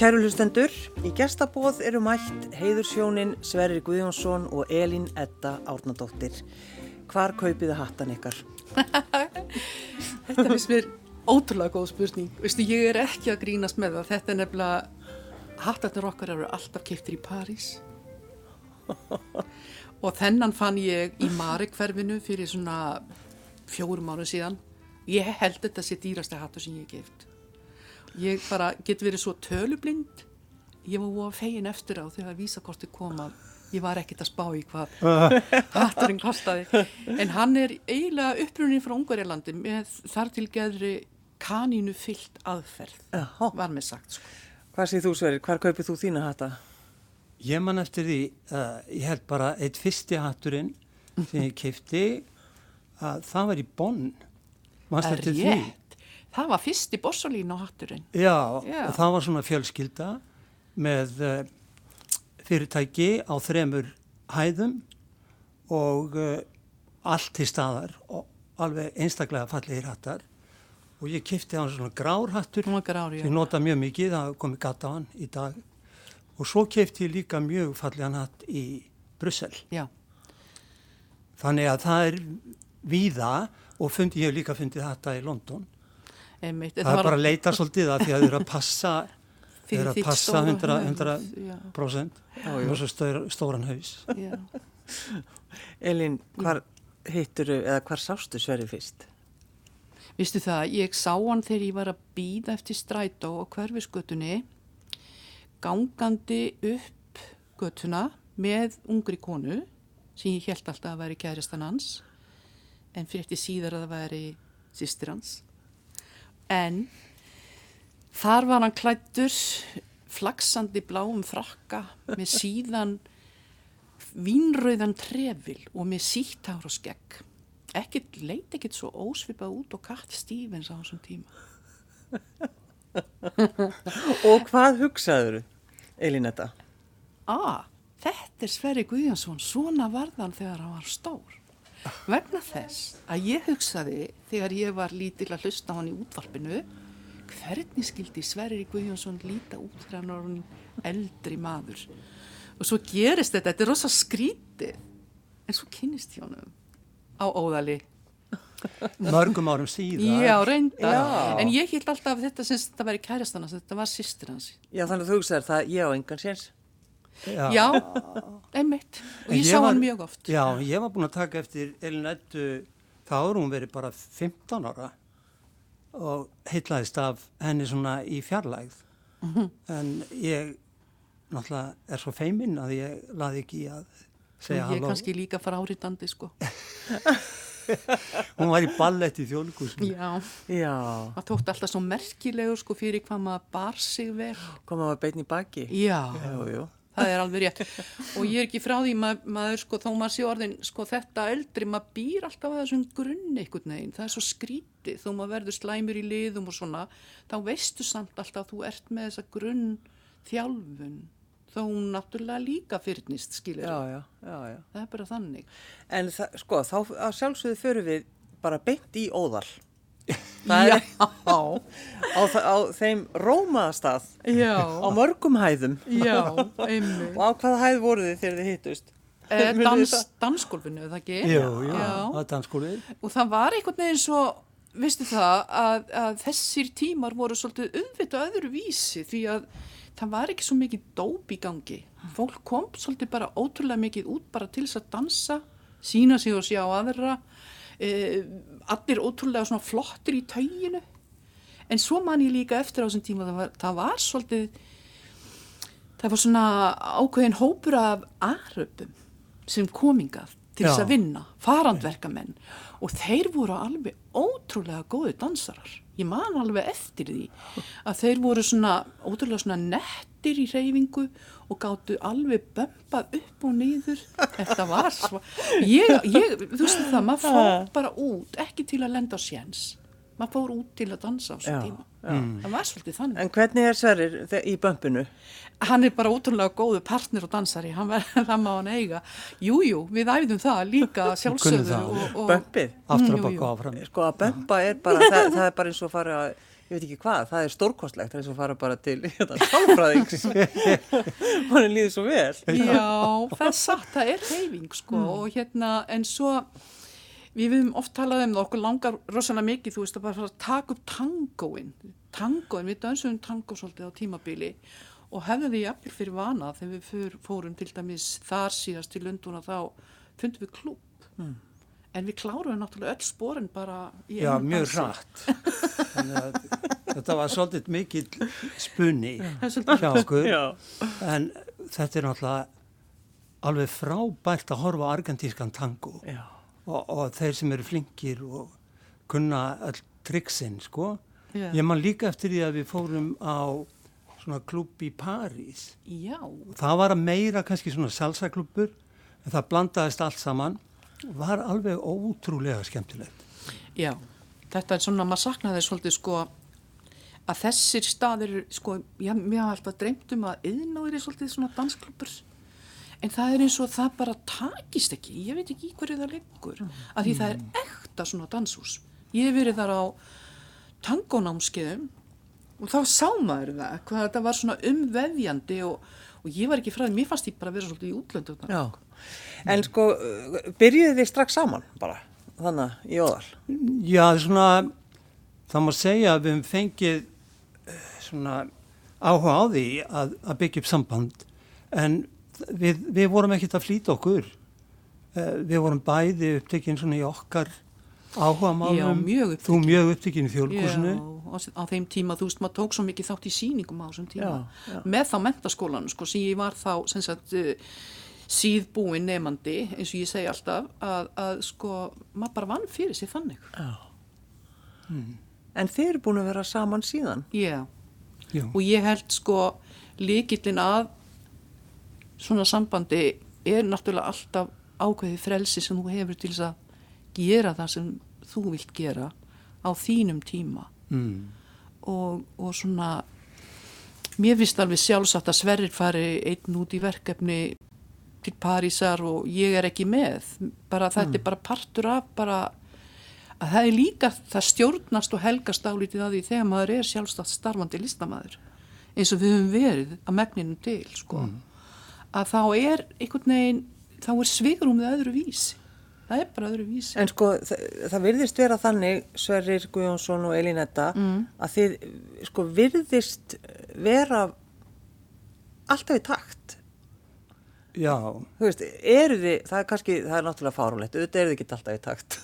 Kæru hlustendur, í gestabóð eru mætt heiðursjónin Sverri Guðjónsson og Elín Edda Árnadóttir. Hvar kaupiði hattan ykkar? Þetta finnst mér ótrúlega góð spurning. Vistu, ég er ekki að grínast með það. Þetta er nefnilega, hattarnir okkar eru alltaf kiptir í París. og þennan fann ég í Marek-hverfinu fyrir svona fjórum ára síðan. Ég held þetta sé dýrasta hattur sem ég hef gift ég bara get verið svo tölublind. Ég var fegin eftir á þegar vísakorti koma ég var ekkert að spá í hvað hatturinn kostiði en hann er eiginlega upprunin frá Ungarjælandi með þar til geðri kanínu fyllt aðferð var með sagt sko. Hvað séð þú Sverri, hvar kaupið þú þína hatta? Ég man eftir því, uh, ég held bara eitt fyrsti hatturinn sem ég kifti að það var í Bonn. Það er rétt Það var fyrst í Bossolín á hatturinn. Já, Já, og það var svona fjölskylda með uh, fyrirtæki á þremur hæðum og uh, allt til staðar og alveg einstaklega fallegir hattar og ég kifti á svona grárhattur grár, sem ég nota mjög mikið, það komi gata á hann í dag og svo kifti ég líka mjög fallegan hatt í Brussel. Já. Þannig að það er víða og fundi ég líka fundið hatta í London Einmitt, það er bara að leita svolítið að því að þau eru að passa þau eru að passa 100% og svo stór, stóran haus. Elin, hvar hitturu eða hvar sástu Sverri fyrst? Vistu það, ég sá hann þegar ég var að býða eftir strætó og hverfisgötunni gangandi upp götuna með ungri konu sem ég held alltaf að væri kæristan hans en fyrir eftir síðar að það væri sýstir hans en þar var hann klættur flaksandi bláum frakka með síðan vínröðan trefil og með síttár og skegg. Ekkert leiti ekkert svo ósvipað út og katt Stevens á þessum tíma. Og hvað hugsaður Elinetta? að þetta er Sverri Guðjansson svona varðan þegar hann var stór vegna þess að ég hugsaði þegar ég var lítill að hlusta hann í útvarpinu hvernig skildi Sverri Guðjónsson líta út þegar hann var hann eldri maður? Og svo gerist þetta, þetta er rosa skrítið en svo kynist ég honum á óðali. Mörgum árum síðan já, reynda, já. en ég held alltaf þetta sem þetta væri kærastana, þetta var sýstir hans. Já, þannig að þú hugsaður það, ég á engan séns Já, já einmitt. Og ég, ég sá var, hann mjög oft. Já, ég var búin að taka eftir Elinettu þá er hún verið bara 15 ára og heitlaðist af henni svona í fjarlægð. Mm -hmm. en ég náttúrulega er svo feiminn að ég laði ekki að segja halló Ég er kannski líka fara áritandi sko. Hún var í ballett í þjóðlugursum Já, Já. það tótt alltaf svo merkilegur sko fyrir hvað maður bar sig vel. Hvað maður bein í baki. Já, já, já það er alveg rétt. Og ég er ekki frá því mað, maður sko þá maður sé orðin sko þetta eldri maður býr alltaf að þessum grunni einhvern veginn, það er svo skrítið. Þó maður verður slæmur í liðum og svona þá veistu samt alltaf að þú ert með þessa grunn þjálfun þó hún náttúrulega líka fyrnist skilur já, já, já, það er bara þannig. En það, sko þá sjálfsögðu fyrir við bara beint í óðal það er á, á, á þeim rómaðastað á mörgum hæðum. Já, og á hvaða hæð voru þið þegar þið hittust? Eh, dans, dansgólfinu, það ekki? Jú, jú, það er dansgólfið. Og það var einhvern veginn svo vistu það, að, að þessir tímar voru svolítið umvita öðru vísi því að það var ekki svo mikið dóp í gangi. Fólk kom svolítið bara ótrúlega mikið út bara til þess að dansa sína sig og sjá aðra allir ótrúlega svona flottir í tauginu. En svo man ég líka eftir á þessum tíma það var, það var svolítið það var svona ákveðin hópur af aðröpum sem komingað til þess að vinna farandverkamenn. Og þeir voru alveg ótrúlega góði dansarar. Ég man alveg eftir því að þeir voru svona ótrúlega svona nettir í reyfingu og gáttu alveg bömpað upp og niður. Þetta var svo ég, ég, þú veist það, maður fór bara út ekki til að lenda á séns. Maður fór út til að dansa á þessu tíma. mm. það var svolítið þannig. En hvernig er Sverrir í bömpinu? Hann er bara ótrúlega góðu partner og dansari. Var, það má hann eiga. Jújú, jú, við æfðum það líka sjálfsögðu Bömpið? Aftur að baka áfram. Sko að bömpa er bara það, það er bara eins og að fara ég veit ekki hvað, það er stórkostlegt þess að fara bara til þetta sálfræðings. Mann líður svo vel. Já, það er satt, það er reyfing sko. Og hérna en svo við höfum oft talað um það, okkur langar rosalega mikið, þú veist, að bara fara að taka upp tangóin, tangóin, við dansum tangó svolítið á tímabili og hefðum við jafnvel fyrir vana þegar við fórum til dæmis þar síðast í Lunduna þá fundum við klúb mm. En við kláruðum náttúrulega öll spórin bara í Já, mjög rætt. Þetta var svolítið mikill spunni Það svolítið- hjá okkur. Já. En þetta er náttúrulega alveg frábært að horfa á argentískan tango Já. og, og þeir sem eru flinkir og kunna all triksinn, sko. Já. Ég man líka eftir því að við fórum á svona klubb í París. Já, Það var að meira kannski svona salsaklubbur, en það blandaðist allt saman var alveg ótrúlega skemmtilegt. Já, þetta er svona, maður saknaði svolítið sko að þessir staðir, sko, ég, mér hafa alltaf dreymt um að yðnáður er svolítið svona dansklubur en það er eins og það bara takist ekki, ég veit ekki í hverju það liggur, af því það er ekta svona danshús. Ég hef verið þar á tangónámskeiðum og þá sá maður það, hvað þetta var svona umveðjandi og, og ég var ekki fræðið, mér fannst ég bara að vera svolítið í útlöndu. þarna. Já. En sko, byrjuðu þið strax saman bara, þannig í óðal? Já, svona, það má segja að við höfum fengið eh, svona áhuga á því að, að byggja upp samband en við, við vorum ekkert að flýta okkur. Eh, Við vorum bæði upptekinn svona í okkar áhuga málum. Já, mjög Þú mjög upptekinn í fjölkursinu. Já, á, á þeim tíma, þú veist, maður tók svo mikið þátt í sýningum á þessum tíma. Já, já. Með þá mentaskólan, sko, sem ég var þá, sem sagt, uh, síðbúin nefandi, eins og ég segi alltaf, að, að sko, maður bara vann fyrir sig þannig. Já. En þið eru búin að vera saman síðan? Já, Já. og ég held, sko, líkillin að svona sambandi er náttúrulega alltaf ákveðið frelsi sem þú hefur til þess að gera það sem þú vilt gera á þínum tíma. Mm. og, og svona mér finnst alveg sjálfsagt að Sverrir fari einn út í verkefni til Parísar og ég er ekki með. Bara þetta er bara partur af bara að það er líka það stjórnast og helgast álítið að því þegar maður er sjálfsagt starfandi listamæður eins og við höfum verið að megninu til sko. Að þá er einhvern veginn þá er svigrúmið öðru vísi. Það er bara öðru vísi. En sko, það, það virðist vera þannig, Sverrir Guðjónsson og Elínetta, mm. að þið, sko, virðist vera alltaf í takt. Já, Þú veist, eru þið, það er kannski, það er náttúrulega fárulegt, auðvitað eru þið ekki alltaf í takt.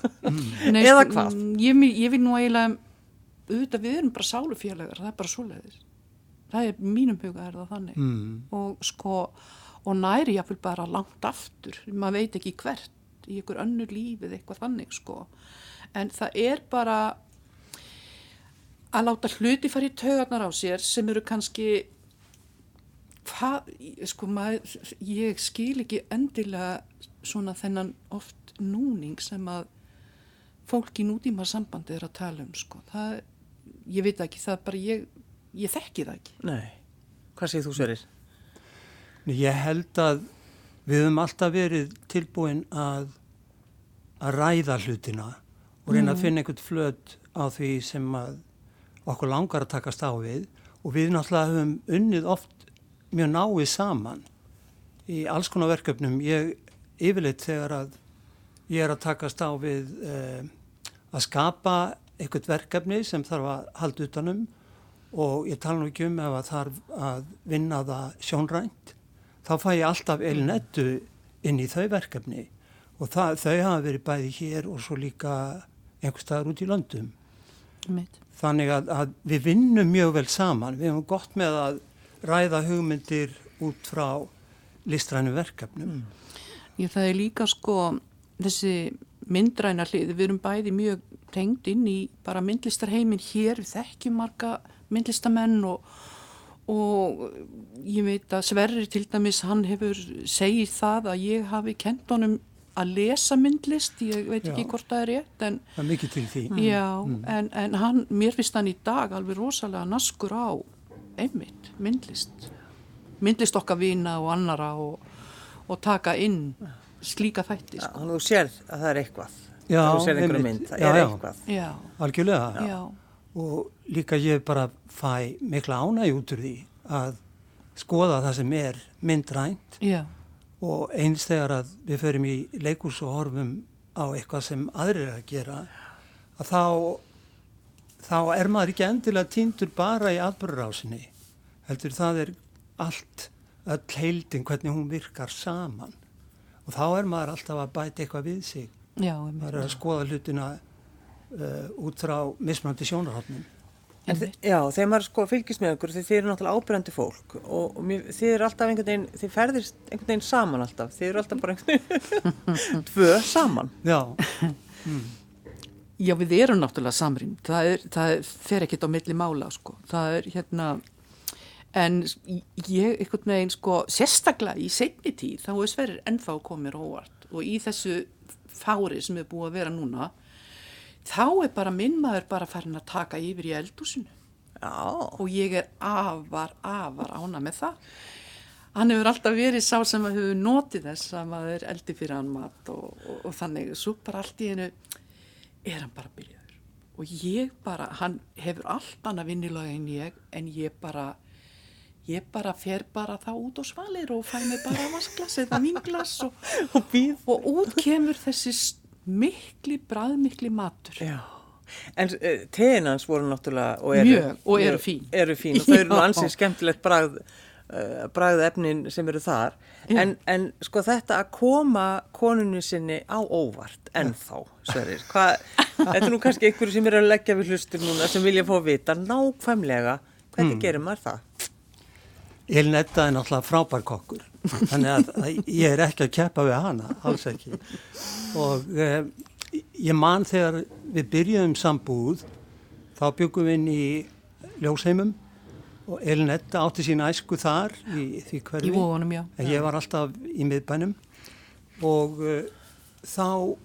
Nei, Eða sko, hvað? mm, Ég, ég vil nú eiginlega, auðvitað við erum bara sálufélagar, það er bara svoleiðis. Það er, mínum huga er það þannig. mm. Og sko, og næri ég vil bara langt aftur, maður veit ekki hvert, í ykkur önnur lífið, eitthvað þannig, sko. En það er bara að láta hluti fara í taugarnar á sér sem eru kannski hvað, sko maður, ég skil ekki endilega svona þennan oft núning sem að fólk í nútíma sambandi er að tala um, sko. Það, ég veit ekki, það er bara ég, ég þekki það ekki. Nei, hvað segir þú, Sverrir? Ég held að við höfum alltaf verið tilbúin að, að ræða hlutina og reyna að finna einhvern flöt á því sem að okkur langar að takast á við og við náttúrulega höfum unnið oft mjög náið saman í alls konar verkefnum. Ég yfirleitt þegar að ég er að takast á við eh, að skapa einhvert verkefni sem þarf að halda utanum og ég tala nú ekki um ef að þarf að vinna það sjónrænt þá fæ ég alltaf elnettu inn í þau verkefni og það, þau hafa verið bæði hér og svo líka einhver staðar út í löndum. Mitt. Þannig að, að við vinnum mjög vel saman, við hefum gott með að ræða hugmyndir út frá listrænu verkefnum. Ég, það er líka sko þessi myndræna hlið, við erum bæði mjög tengd inn í bara myndlistarheimin hér, við þekkjum marga myndlistamenn og, og ég veit að Sverrir til dæmis, hann hefur segið það að ég hafi kent honum að lesa myndlist, ég veit ekki Já. hvort það er rétt, en Það er mikið til því. Já, en, en hann, mér finnst hann í dag alveg rosalega naskur á einmitt, myndlist myndlist okkar vina og annara og, og taka inn slíka þætti sko. Þannig að þú sér að það er eitthvað. Já, þú sér einhverju mynd, það Já, er eitthvað. Já, Algjörlega. já, og líka ég bara fæ mikla ánægi út úr því að skoða það sem er myndrænt Já, og eins þegar að við förum í leikús og horfum á eitthvað sem aðrir er að gera að þá, þá er maður ekki endilega týndur bara í atbyrðurásinni heldur það er allt öll heildin hvernig hún virkar saman. Og þá er maður alltaf að bæta eitthvað við sig. Já, maður er að skoða hlutina uh, út frá En þi- Já, þegar maður sko fylgist með ykkur, því þið eru náttúrulega ábyrjandi fólk og, og mér, þið eru alltaf einhvern veginn, þið ferðist einhvern veginn saman alltaf, þið eru alltaf bara einhvern veginn tvö saman. Já, Já, við erum náttúrulega samrýnd, það, er, það fer ekkert á milli mála, sko. Það er hérna, en ég, einhvern veginn, sko, sérstaklega í seinni tíð, þá er Sverrir ennþá komir óvart. Og í þessu fári sem er búið að vera núna, þá er bara minn maður bara farin að taka yfir í eldúsinu Já, og ég er afar, afar ána með það. Hann hefur alltaf verið sá sem að hefur notið þess að maður eldi fyrir hann mat og, og, og þannig, svo bara allt í einu er hann bara byrjaður. Og ég bara, hann hefur allt annað vinnilega en ég, en ég bara, ég bara fer bara þá út á svalir og fæ mig bara vasklas eða vinglas og, og og út kemur þessi mikli, bræðmikli matur. Já. En uh, tein hans voru náttúrulega og eru, Mjög, og eru fín. Eru fín og þau eru nú ansið skemmtilegt bragð, uh, bragð efnin sem eru þar. En, en sko þetta að koma konunni sinni á óvart ennþá, Sverrir, hvað, þetta er nú kannski einhverju sem eru að leggja við hlustur núna sem vilja fá að vita nákvæmlega hvernig gerir maður það? Elnetta er náttúrulega frábær kokkur þannig að, að ég er ekki að keppa við hana, alls ekki og eh, ég man þegar við byrjuðum sambúð þá byggum við inn í ljósheimum og Elnetta átti sín æsku þar í því hverfi Í Vogunum, já. en ég var alltaf í miðbænum og uh, þá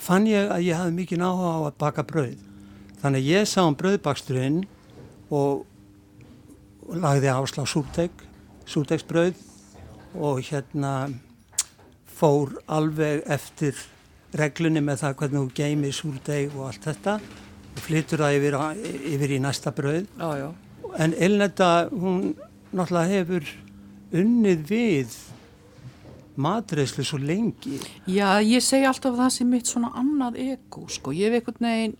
fann ég að ég hafði mikið náhuga á að baka brauð þannig að ég sá um brauðbaksturinn og og lagði áslá súrteig, súrteigsbrauð og hérna fór alveg eftir reglunni með það hvernig þú geymir súrteig og allt þetta og flytur það yfir, yfir í næsta brauð. Já, já. En Elnetta, hún náttúrulega hefur unnið við matreyslu svo lengi. Já, ég segi alltaf að það sem mitt svona annað ego, sko. Ég hef einhvern veginn,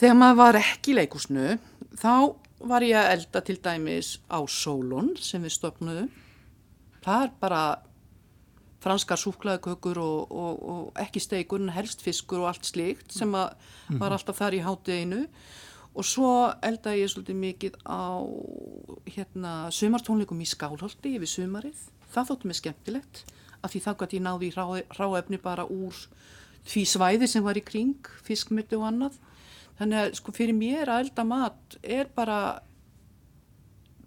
þegar maður var ekki í leikusnu, þá var ég að elda til dæmis á Solon sem við stopnuðum. Það er bara franskar súklaðukökur og, og, og ekki steikur en helst fiskur og allt slíkt sem að var alltaf þar í hátteginu og svo eldaði ég svolítið mikið á hérna sumartónleikum í Skálholti yfir sumarið. Það þóttu mig skemmtilegt af því þá gæti ég náði ráefni bara úr því svæði sem var í kring, fiskmyndi og annað. Þannig að sko fyrir mér að elda mat er bara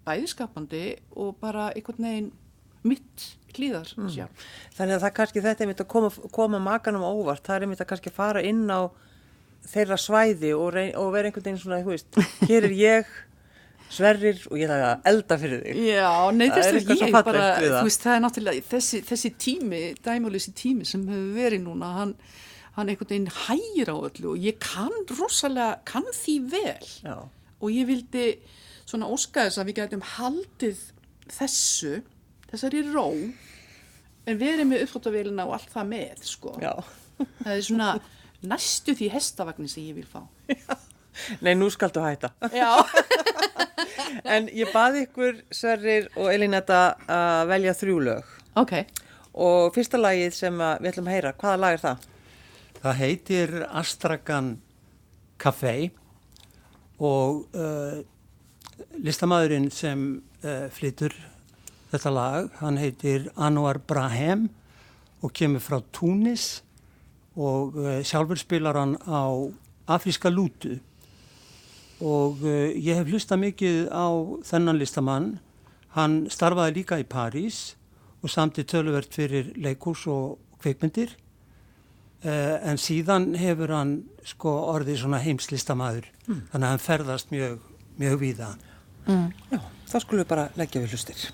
bæðiskapandi og bara einhvern veginn mitt hlýðar mm. Þannig að það kannski þetta er mitt að koma, koma makanum á óvart, það er mitt að kannski fara inn á þeirra svæði og, og vera einhvern veginn svona, þú veist, hér er ég, sverrir og ég ætla að elda fyrir þig. Já, nei, þess að ég bara, þú veist, það er náttúrulega, þessi, þessi tími, dæmálisi tími sem hefur verið núna, hann, hann einhvern veginn hægir á öllu og ég kann rosalega, kann því vel Já. og ég vildi svona óska þess að við gætum haldið þessu, þessari ró, en verið með uppskottavélina og allt það með, sko. Já. Það er svona næstu því hestavagnin sem ég vil fá. Nei, nú skaldu hætta. Já. En ég baði ykkur, Sverrir og Elinetta að velja þrjú lög ok, og fyrsta lagið sem að við ætlum að heyra, hvaða lag er það? Það heitir Astragan Café og uh, listamæðurinn sem uh, flytur þetta lag, hann heitir Anwar Brahem og kemur frá Túnis og uh, sjálfur spilar hann á afríska lútu og uh, ég hef hlusta mikið á þennan listamann. Hann starfaði líka í París og samti töluvert fyrir leikús og kveikmyndir. Uh, en síðan hefur hann sko orðið svona heimslistamæður. Þannig að hann ferðast mjög, mjög víða. Já, þá skulum við bara leggja við hlustir.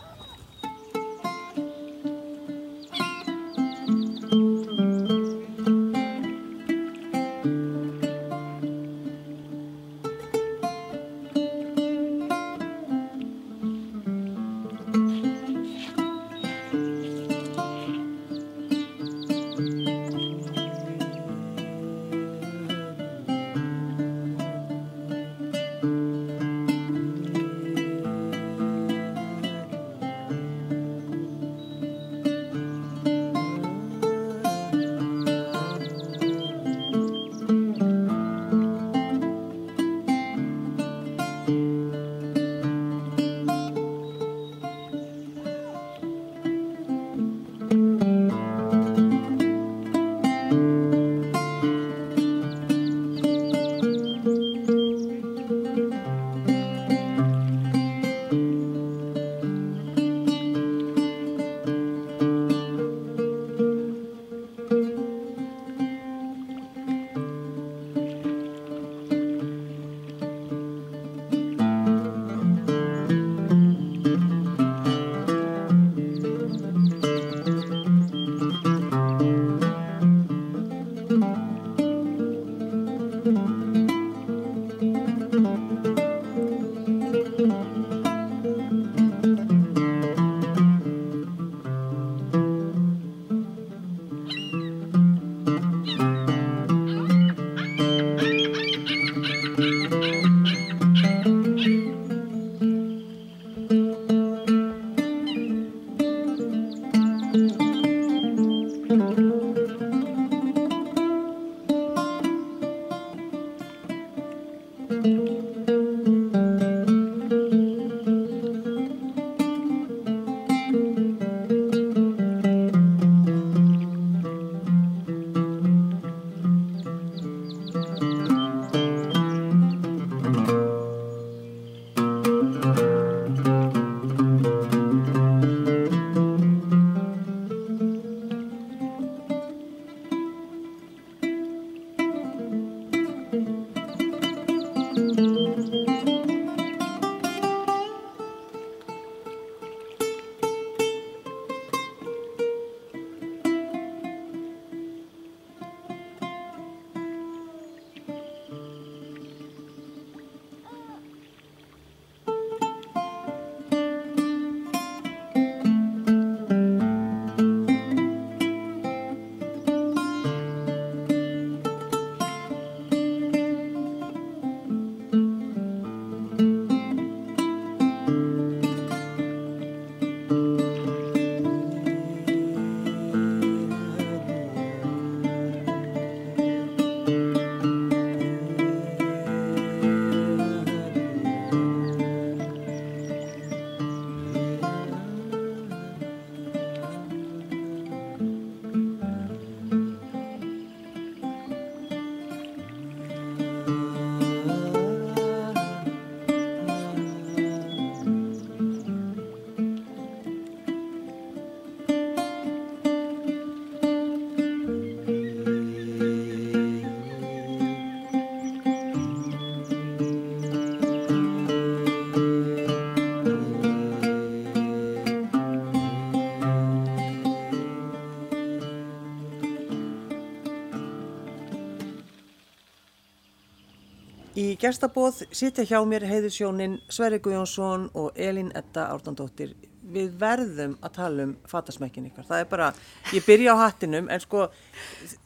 Í gestabóð sitja hjá mér heiðusjónin Sverri Guðjónsson og Elín Edda Ártandóttir. Við verðum að tala um fatasmekkin ykkar. Það er bara, ég byrja á hattinum en sko,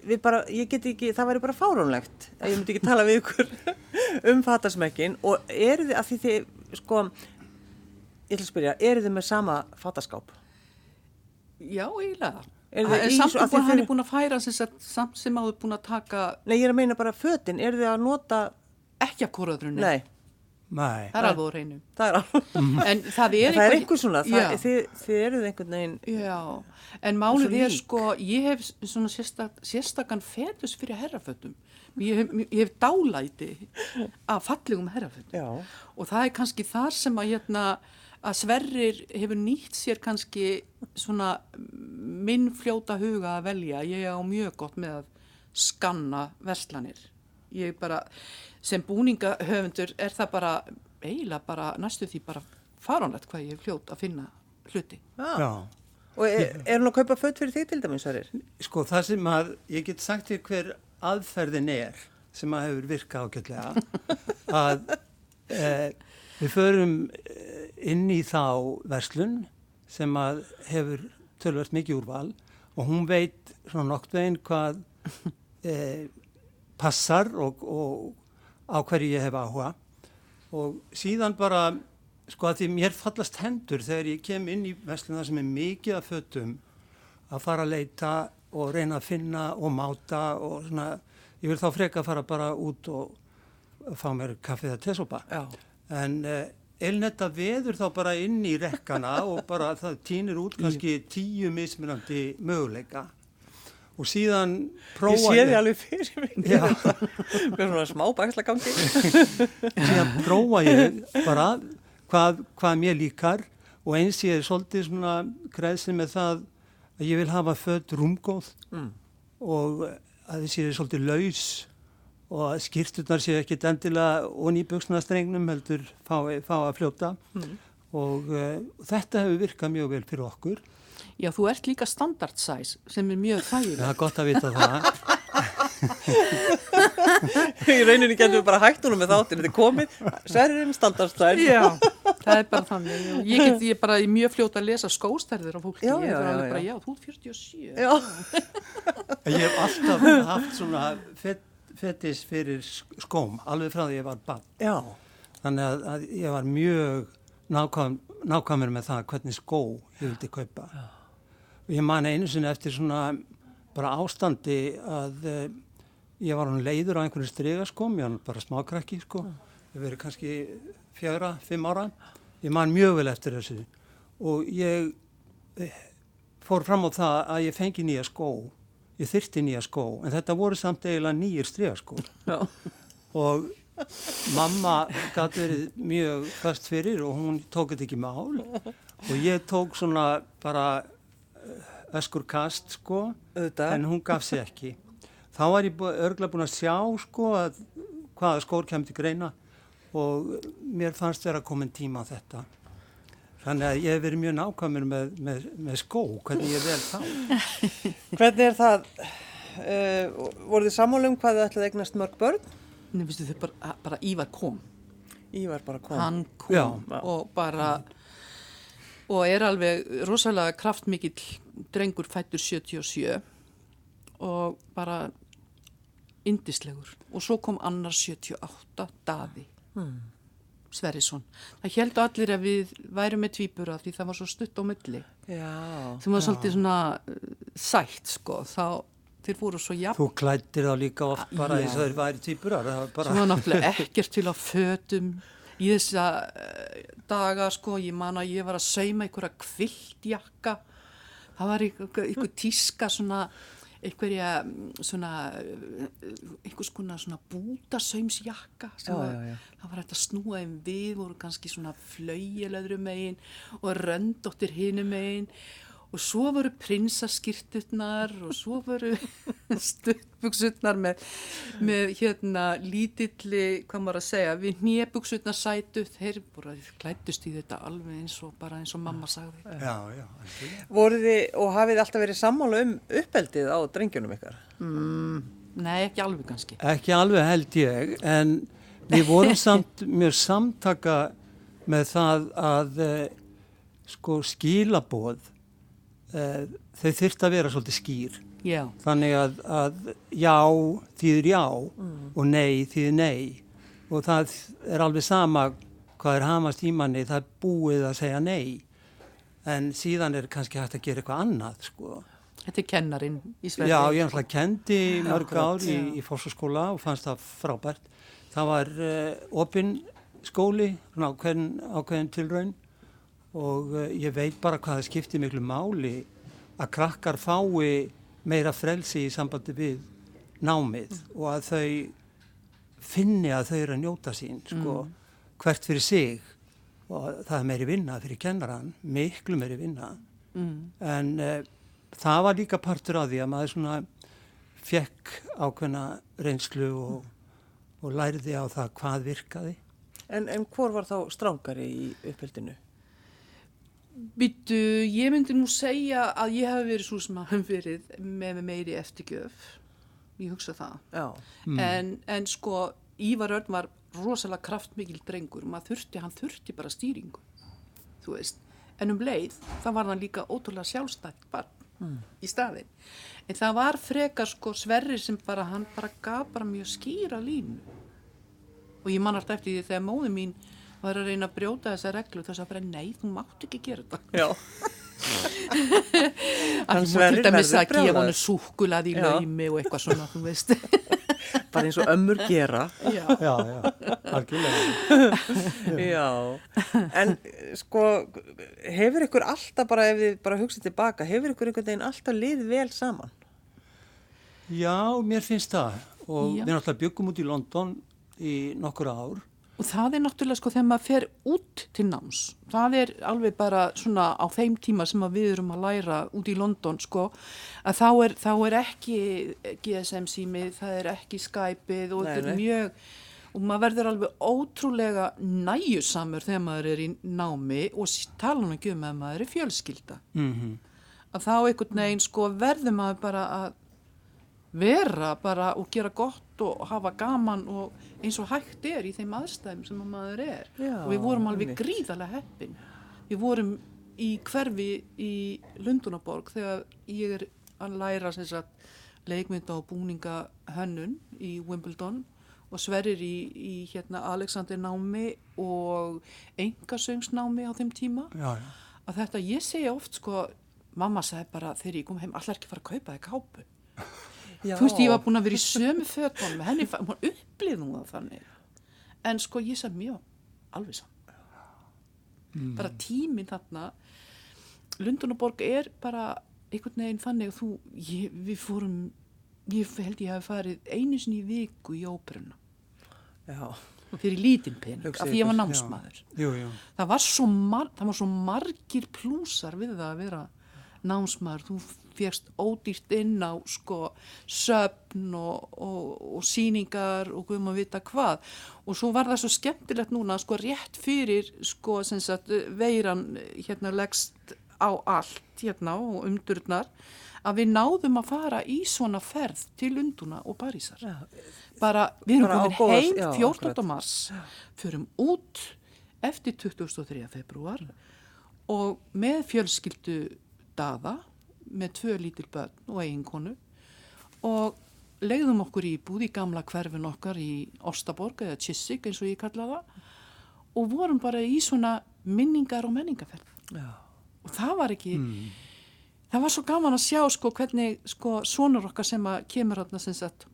við bara, ég get ekki, það væri bara fáránlegt að ég myndi ekki tala við ykkur um fatasmekkin og eru þið, að því þið, sko, ég ætla að spyrja, eru þið með sama fataskáp? Já, eiginlega. Samt búin, hann er búin að færa sem sem áður búin að taka Nei, ég er að meina bara fötin, eru þið að nota, ekki af kóraðrunni. nei, Nei, Það er alveg á reynu. það er alveg, En það er, það er einhver svona, það, þið, þið eruð einhvern veginn, Já, en málið er sko, ég hef svona sérstak, sérstakann fetus fyrir herrafötum. Ég hef, ég hef dálæti af fallegum herrafötum. já, Og það er kannski þar sem að hérna, að Sverrir hefur nýtt sér kannski svona minn fljóta huga að velja. Ég á mjög gott með að skanna verslanir. Ég bara, sem búningahöfundur er það bara, eiginlega bara, næstu því bara faránlegt hvað ég er fljót að finna hluti. já. já. Og er, er hún að kaupa fött fyrir þig til dæmis, Sverrir? Sko það sem að, ég get sagt þér hver aðferðin er sem að hefur virkað ágætlega að e, við förum eh, inn í þá verslun sem að hefur tölvert mikið úrval og hún veit svona nokt veginn hvað e, passar og, og á hverju ég hef áhuga. Og síðan bara sko að því mér fallast hendur þegar ég kem inn í versluna sem er mikið af fötum að fara að leita og reyna að finna og máta og svona, ég vil þá freka að fara bara út og fá mér kaffið að tesopa. En uh, elnetta veður þá bara inn í rekkana og bara það týnir út kannski tíu mismunandi möguleika og síðan prófa Ég sé þið alveg fyrir mig. Með svona smá bakslagangi. síðan prófa ég bara hvað, hvað mér líkar og eins ég er svolítið svona græðsinn með það að ég vil hafa fött rúmgóð Mm. og að þið séu svolítið laus og að skýrturnar séu ekkit endilega onni í buksnastrengnum heldur fá, fá að fljóta Mm. og uh, þetta hefur virkað mjög vel fyrir okkur. Já, þú ert líka standard size sem er mjög þægileg. Það er gott að vita það. Í rauninni getum við bara hægt honum með þáttinu. Þið komið, Sverririnn standarstæl. Já, það er bara þannig. Ég get ég bara mjög fljóta að lesa skóstærðir á fólki. Já, ég já, er já, alveg já. bara, já, þú ert 47. Já. Ég hef alltaf haft svona fet, fetis fyrir sk- skóm alveg frá því ég var barn. Já. Þannig að, að ég var mjög nákvæm, nákvæmur með það hvernig skó ég vildi kaupa. Og ég man einu sinni eftir svona bara ástandi að uh, ég var hann leiður á einhverju strigaskóm, ég var bara smákrakki sko, ég verið kannski fjögra, fimm ára. Ég man mjög vel eftir þessu. Og ég eh, fór fram á það að ég fengi nýja skó, ég þyrti nýja skó, en þetta voru samt eiginlega nýjir strigaskó Já. og mamma gæti verið mjög fast fyrir og hún tók þetta ekki mál. Og ég tók svona bara öskur kast sko Auðvitað. en hún gaf sér ekki þá var ég örgulega búin að sjá sko að hvaða skór kemur til greina og mér fannst vera komin tíma á þetta þannig að ég hef verið mjög nákvæmur með, með, með skó hvernig ég vel þá Hvernig er það, uh, voruð þið sammála um hvað þið ætlaði að eignast mörg börn? Nei, veistu þau bara, bara Ívar kom. Ívar bara kom. Hann kom Já. og bara, og er alveg rosalega kraftmikill drengur fættur 77 og bara indislegur. Og svo kom annar 78, Daði. Sverrisson. Það heldur allir að við værum með tvíbura því það var svo stutt á milli. Sem var svolítið svona uh, sætt sko, þá þeir voru svo jafn, þú klættir þá líka oft bara eins og þeir væri týpurar það var bara náttúrulega ekkert til að fötum í þessa uh, daga sko, ég man að ég var að sauma einhverja kviltjakka. Það var einhver, einhver tíska svona einhverja svona uh, einhvers konar svona bútasaumsjakka það var hægt að snúa þeim við voru kannski svona flaujelöðru megin og röndóttir hinu megin og svo voru prinsaskirturnar og svo voru stuttbuksutnar með, með hérna lítilli, hvað maður að segja, við nýjabuksutnar sætu, þeir bara klættust í þetta alveg eins og bara eins og mamma sagði. já, já, algjörlega. Voruð þið og hafið alltaf verið sammála um uppeldið á drengjunum ykkar? Nei, ekki alveg kannski. Ekki alveg held ég, en við vorum samt mjög samtaka með það að uh, sko skilaboð uh, þau þurft að vera svolítið skýr. Já, þannig að, að já þýðir já og nei þýðir nei. Og það er alveg sama hvað er hamast í manni það er búið að segja nei. En síðan er kannski hægt að gera eitthvað annað sko. þetta er kennarin í Sverige. Já, ég náttúrulega kendi mörg ár í, í fórsaskóla og fannst það frábært. Það var uh, opinn skóli, ákveðin, ákveðin tilraun og uh, ég veit bara hvað það skiptir miklu máli að krakkar fái meira frelsi í sambandi við námið og að þau finni að þau eru að njóta sín, sko, hvert fyrir sig og það er meiri vinna fyrir kennaran, miklu meiri vinna Mm. en uh, það var líka partur af því að maður svona fekk ákveðna reynslu og, og læriði á það hvað virkaði. En, en hvor var þá strángari í upphildinu? Býttu, ég myndi nú segja að ég hef verið svo sem að hef verið með meiri eftirgjöf. Ég hugsa það. Já. En, en sko, Ívar Örn var rosalega kraftmikil drengur. Maður þurfti, hann þurfti bara stýringu. Þú veist. En um leið, það var hann líka ótrúlega sjálfstætt barn í staðin. En það var frekar sko Sverri sem bara, hann bara gaf bara mjög skýra línu. Og ég man alltaf eftir því þegar móði mín var að reyna að brjóta þessa reglu þess að bara nei, þú mátt ekki gera þetta. Já. Að Hann þú Sverrir til dæmis að gefa hann súkulað í laumi og eitthvað svona, þú veist. Bara eins og ömmur gera. Já. Já, já, algjörlega. Já. En sko, hefur ykkur alltaf bara, ef þið bara hugsið tilbaka, hefur ykkur einhvern veginn alltaf lið vel saman? Já, mér finnst það og Já. við náttúrulega byggum út í London í nokkur ár. Og það er náttúrulega sko þegar maður fer út til náms. Það er alveg bara svona á þeim tíma sem við erum að læra út í London sko að þá er, þá er ekki GSM símið, það er ekki Skypeið og þetta er mjög og maður verður alveg ótrúlega næjusamur þegar maður er í námi og tala nú ekki um að maður er fjölskylda. Mm Að þá einhvern veginn sko verður maður bara að vera bara og gera gott og hafa gaman og eins og hægt er í þeim aðstæðum sem að maður er Já, og við vorum alveg einmitt. gríðarlega heppin við vorum í hverfi í Lundunaborg þegar ég er að læra sagt leikmynda og búninga hönnun í Wimbledon og sverir í, í hérna Alexander námi og engasöngsnámi á þeim tíma Já, já. að þetta, ég segja oft sko, mamma sagði bara þegar ég kom heim, allar ekki fara að kaupa þig kápu. Já. Þú veist, ég var búin að vera í sömu fötunum henni, hún upplýði nú það þannig. En sko, ég sagði mjög alveg saman. Bara tíminn þarna, Lundunaborg er bara einhvern veginn þannig að þú, ég, við fórum, ég held ég hafi farið einu sinni í viku í óperuna Já. fyrir lítinn pening, Hugsið af því ég var námsmaður Jú, jú. það var svo, mar það var svo margir plúsar við það að vera námsmaður, þú fegst ódýrt inn á sko söfn og, og, og síningar og guðum að vita hvað og svo var það svo skemmtilegt núna sko rétt fyrir sko sagt veiran hérna leggst á allt hérna og umdurnar að við náðum að fara í svona ferð til Lunduna og Parísar Já. bara, við erum komin heim já, 14. akkurat. mars förum út eftir 23. februar og með fjölskyldu daða með tvö lítil börn og eiginkonu og legðum okkur í búð í gamla hverfin okkar í Óstaborg eða Tjissik eins og ég kalla það og vorum bara í svona minningar og menningaferð Já. og það var ekki það var svo gaman að sjá sko hvernig sko sonur okkar sem að kemur hann sem sagt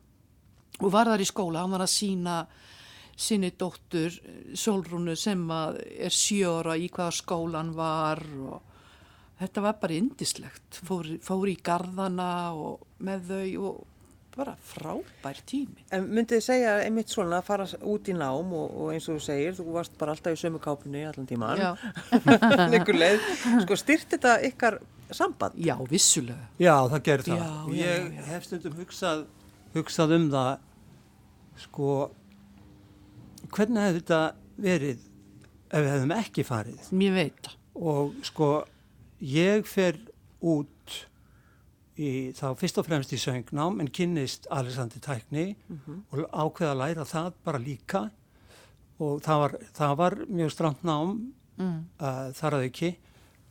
og var þar í skóla, hann var að sína sinni dóttur eh, Sólrúnu sem að er sjóra í hvaða skólan var og þetta var bara indislegt fór, fór í garðana og með þau og bara frábær tími En myndið þið segja einmitt svona að fara út í nám og, og eins og þú segir, þú varst bara alltaf í sömu kápunni allan tíman. Einhver leið. Sko styrt þetta ykkar samband? Já, vissulega Já, það gerir það. Já, ég já, já. hef stundum hugsað, hugsað um það, sko, hvernig hefði þetta verið ef við hefðum ekki farið? Mér veit það Og sko, ég fer út í, þá fyrst og fremst í söngnám en kynnist Alexander Tækni og ákveða að læra það bara líka. Og það var, það var mjög stramt nám mm. uh, þar að ekki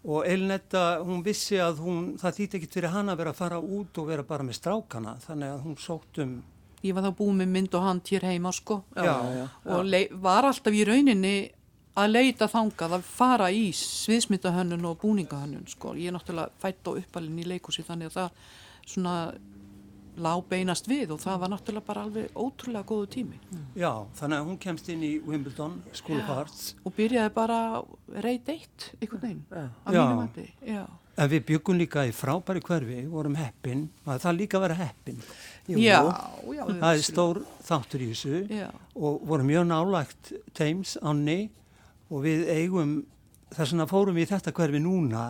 og Elnetta, hún vissi að hún, það þýtti ekkit fyrir hana að vera að fara út og vera bara með strákana. Þannig að hún sótt um Ég var þá búið með mynd og hand hér heima sko. Já, já. og lei- var alltaf í rauninni að leita þangað að fara í sviðsmyndahönnun og búningahönnun sko. Ég er náttúrulega fætt og uppalinn í leikúsi þannig að það svona lá beinast við og það var náttúrulega bara alveg ótrúlega góðu tími Já, þannig að hún kemst inn í Wimbledon School of Arts og byrjaði bara reyð eitt einhvern veginn Já. á Já. mínu mati. Já. en við byggum líka í frábæri hverfi vorum heppin, að það líka vera heppin Jú. já, já, það er stór þáttur í þessu Já. og vorum mjög nálægt Thames ánni og við eigum þess vegna fórum við í þetta hverfi núna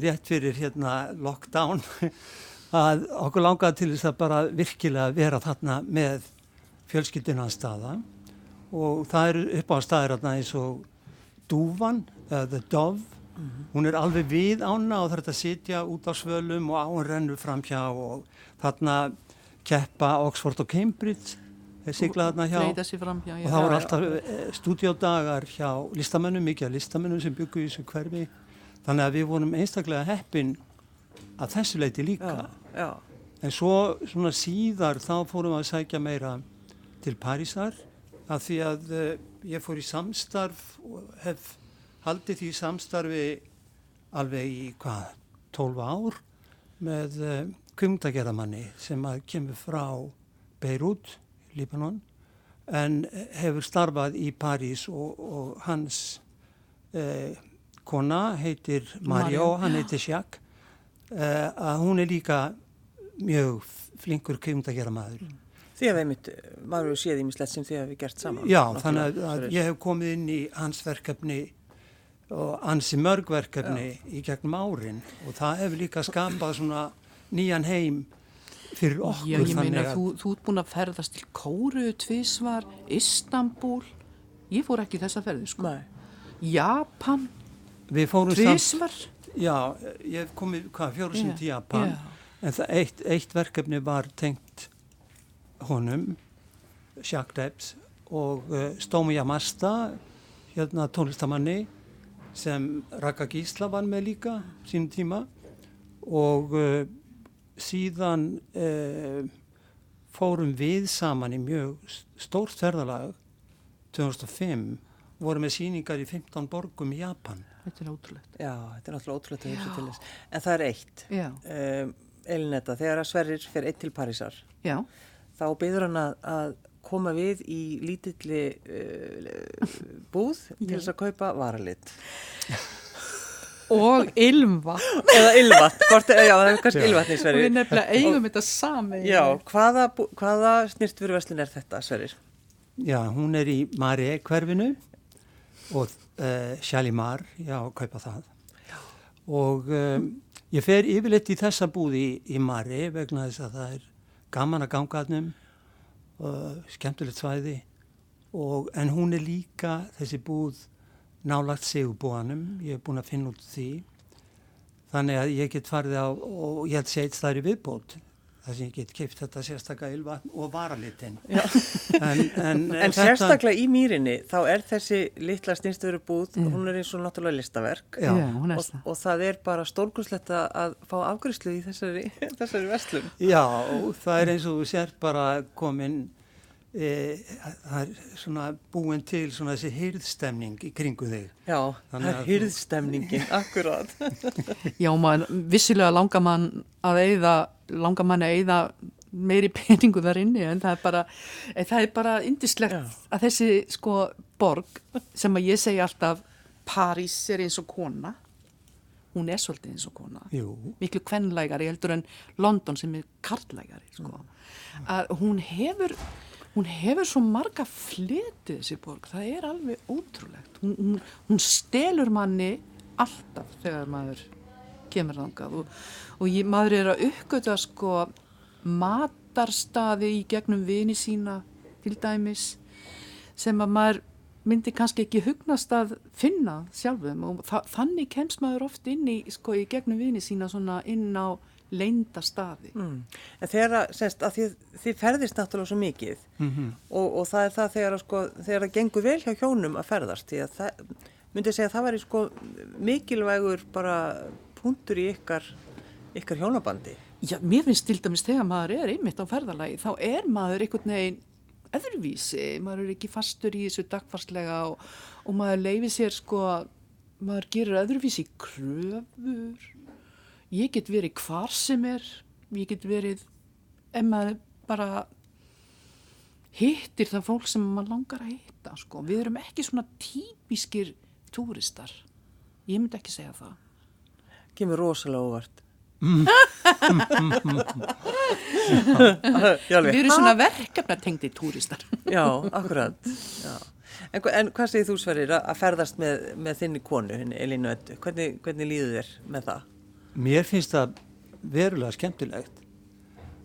rétt fyrir hérna lockdown að okkur langaði til þess að bara virkilega vera þarna með fjölskyldina staða. Og það eru upp á staðir þarna eins og Dúvan, uh, The Dove. Hún er alveg við ána og það er að sitja út á svölum og áin rennur framhjá og þarna keppa Oxford og Cambridge þeir sigla þarna hjá. Fram hjá, og það voru alltaf eh, stúdíódagar hjá listamönnum, mikið af listamönnum sem byggu í þessu hverfi. Þannig að við vorum einstaklega heppin að þessu leiti líka. Já, já, en svo svona síðar þá fórum við að sækja meira til Parísar af því að uh, ég fór í samstarf og hef haldið því samstarfi alveg í hvað, 12 ár með uh, kvimdagerðamanni sem að kemur frá Beirut, Líbanon en hefur starfað í París og, og hans uh, kona heitir Mario, Mario, hann heitir Jacques uh, að hún er líka mjög flinkur kvimdagerðamaður Því að einmitt, maður hefur séð ímislegt sem þið hefur gert saman. Já, þannig að, að ég hef komið inn í hans verkefni og ansi mörg verkefni í gegnum árin og það hefur líka skapað svona nýjan heim fyrir okkur. Já, ég meina, þú, þú ert búin að ferðast til Kóru, Tvísvar, Istanbul, ég fór ekki þessa ferði, sko. Nei, Japan, Tvísvar. já, ég hef komið, hvað, fjóru Já, til Japan, já. en það eitt, eitt verkefni var tengt honum, Jacques Debs og uh, Stómi Yamasta, hérna tónlistamanni sem Raka Gísla var með líka sínum tíma og uh, síðan uh, fórum við saman í mjög stórt ferðalag 2005 vorum með síningar í 15 borgum í Japan. Þetta er ótrúlegt. já, þetta er náttúrulega ótrúlega til hugsa til þess. En það er eitt. Já. Um, Elinetta, þegar að Sverrir fer eitt til Parísar, Já, þá byður hann að, að koma við í lítilli uh, búð til þess að kaupa varalit. Og Ilmva. Eða ylvat, hvort, já, það er kannski ylvatni Og við nefnilega eigum þetta sami. Já, hvaða, hvaða snirtfyrirverslun er þetta, Sverrir? Já, hún er í Mari hverfinu og uh, Shalimar, já, kaupa það. Og um, ég fer yfirleitt í þessa búði í, í Mari vegna þess að það er gaman að ganga aðnum, uh, skemmtilegt svæði, og, en hún er líka þessi búð nálagt sigurbúanum, ég hef búin að finna út því. Þannig að ég get farið á, og ég held sé eitt staðar í viðbót, þar sem ég get keipt þetta sérstaka ylvatn og varalitin. En, en, En sérstaklega í mýrinni, þá er þessi litla snirtfyrirbúð, hún er eins og náttúrulega listaverk. Já. hún er Og, það. og það er bara stórkurslegt að- fá afgriðslu í þessari, þessari verslun. Já, það er eins og þú sér bara komin, e, það er svona búin til svona þessi hyrðstemning í kringu þig. Já, það er hyrðstemningin, akkurát. Já, maður, vissilega langar mann að eyða, langar mann að eyða meiri peningu þar inni en það er bara, en það er bara indislegt Já. að þessi sko borg sem að ég segi alltaf París er eins og kona hún er svolítið eins og kona Jú, miklu kvenlægari heldur en London sem er karlægari sko. að hún hefur hún hefur svo marga fleti þessi borg, það er alveg ótrúlegt. Hún, hún, hún stelur manni alltaf þegar maður kemur þangað. Og, og ég, maður er að uppgöta sko matarstaði í gegnum vini sína til dæmis sem að maður myndi kannski ekki hugnast að finna sjálfum. Og þa þannig kemst maður oft inn í, sko, í gegnum vini sína svona inn á leinda staði. Mm. En þegar að, þið, þið ferðist náttúrulega svo mikið Mhm. og, og það er það þegar að, sko, þegar að gengur vel hjá hjónum að ferðast því að það, myndi ég segja að það væri sko mikilvægur bara punktur í ykkar, ykkar hjónabandi. Já, mér finnst til dæmis þegar maður er einmitt á ferðalagi, þá er maður einhvern veginn öðruvísi, maður er ekki fastur í þessu dagfarslega og, og maður leifi sér sko, maður gerir öðruvísi kröfur, ég get verið hvar sem er, ég get verið, ef maður bara hittir það fólk sem maður langar að hitta, sko, við erum ekki svona típiskir túristar, ég myndi ekki segja það. Kemur rosalega óvart. Já, alveg. Við erum svona verkefnatengdi túristar. Já, akkurat. Já. En, hva- en hvað segir þú Sverrir að ferðast með, með þinni konu, Elínu Öttu? Hvernig, hvernig líður þér með það? Mér finnst það verulega skemmtilegt.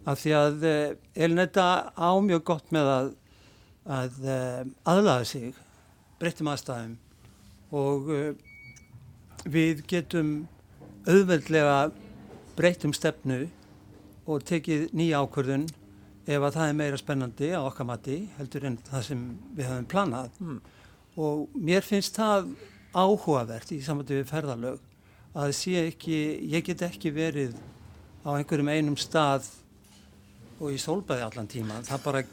Af því að uh, Elinetta á mjög gott með að, að uh, aðlaða sig breyttum aðstæðum og uh, við getum auðveldlega breyttum stefnu og tekið nýja ákvörðun ef að það er meira spennandi á okkar mati heldur en það sem við höfum planað. Og mér finnst það áhugavert í samvættu við ferðalög að sé ekki, ég get ekki verið á einhverjum einum stað og í sólbæði allan tíma, það bara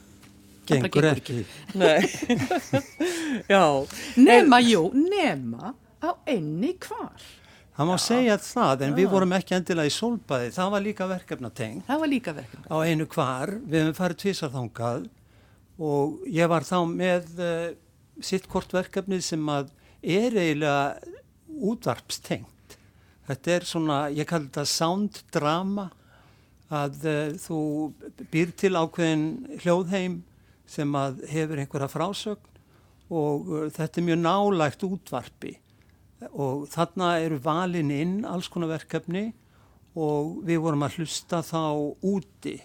gengur ekki. Nei. Já. Nema, jú, nema á einni hvar. Það má segja það, en við vorum ekki endilega í sólbæði, það var líka verkefnateng Það var líka verkefni. á einu hvar, við hefum farið tvisar þangað og ég var þá með uh, sitt kort verkefnið sem að er eiginlega útvarpstengt. Þetta er svona, ég kalli þetta sound drama, að uh, þú býr til ákveðin hljóðheim sem að hefur einhverja frásögn og uh, þetta er mjög nálægt útvarpi. Og þarna eru valin inn alls konar verkefni og við vorum að hlusta þá úti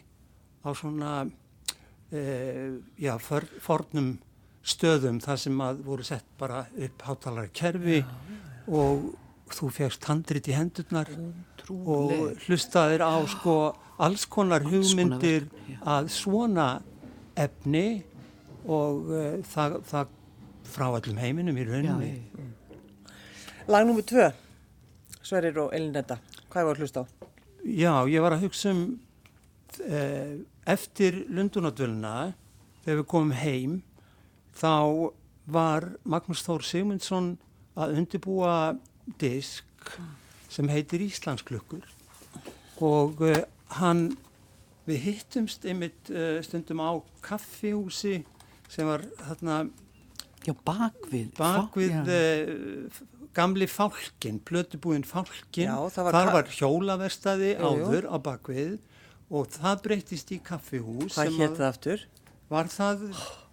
á svona uh, já, for, fornum stöðum þar sem að voru sett bara upp hátalara kerfi og þú fegst handrit í hendurnar og hlustaðir á sko alls konar hugmyndir að svona efni og uh, það, það frá allum heiminum í rauninni. Lag nummer tvö, Sverrir og Elínetta, hvað var að hlusta á? Já, ég var að hugsa um uh, eftir Lundunadvöluna þegar við komum heim þá var Magnús Þór Sigmundsson að undibúa disk sem heitir Íslandsklukkur og uh, hann við hittumst einmitt uh, stundum á kaffihúsi sem var þarna Já, bakvið. bakvið Já. uh, gamli fálkin, plötubúin fálkin, Já, var þar var hjólaverstaði Jú, jú. áður á bakvið og það breytist í kaffihús Hvað hétt að- það aftur? var það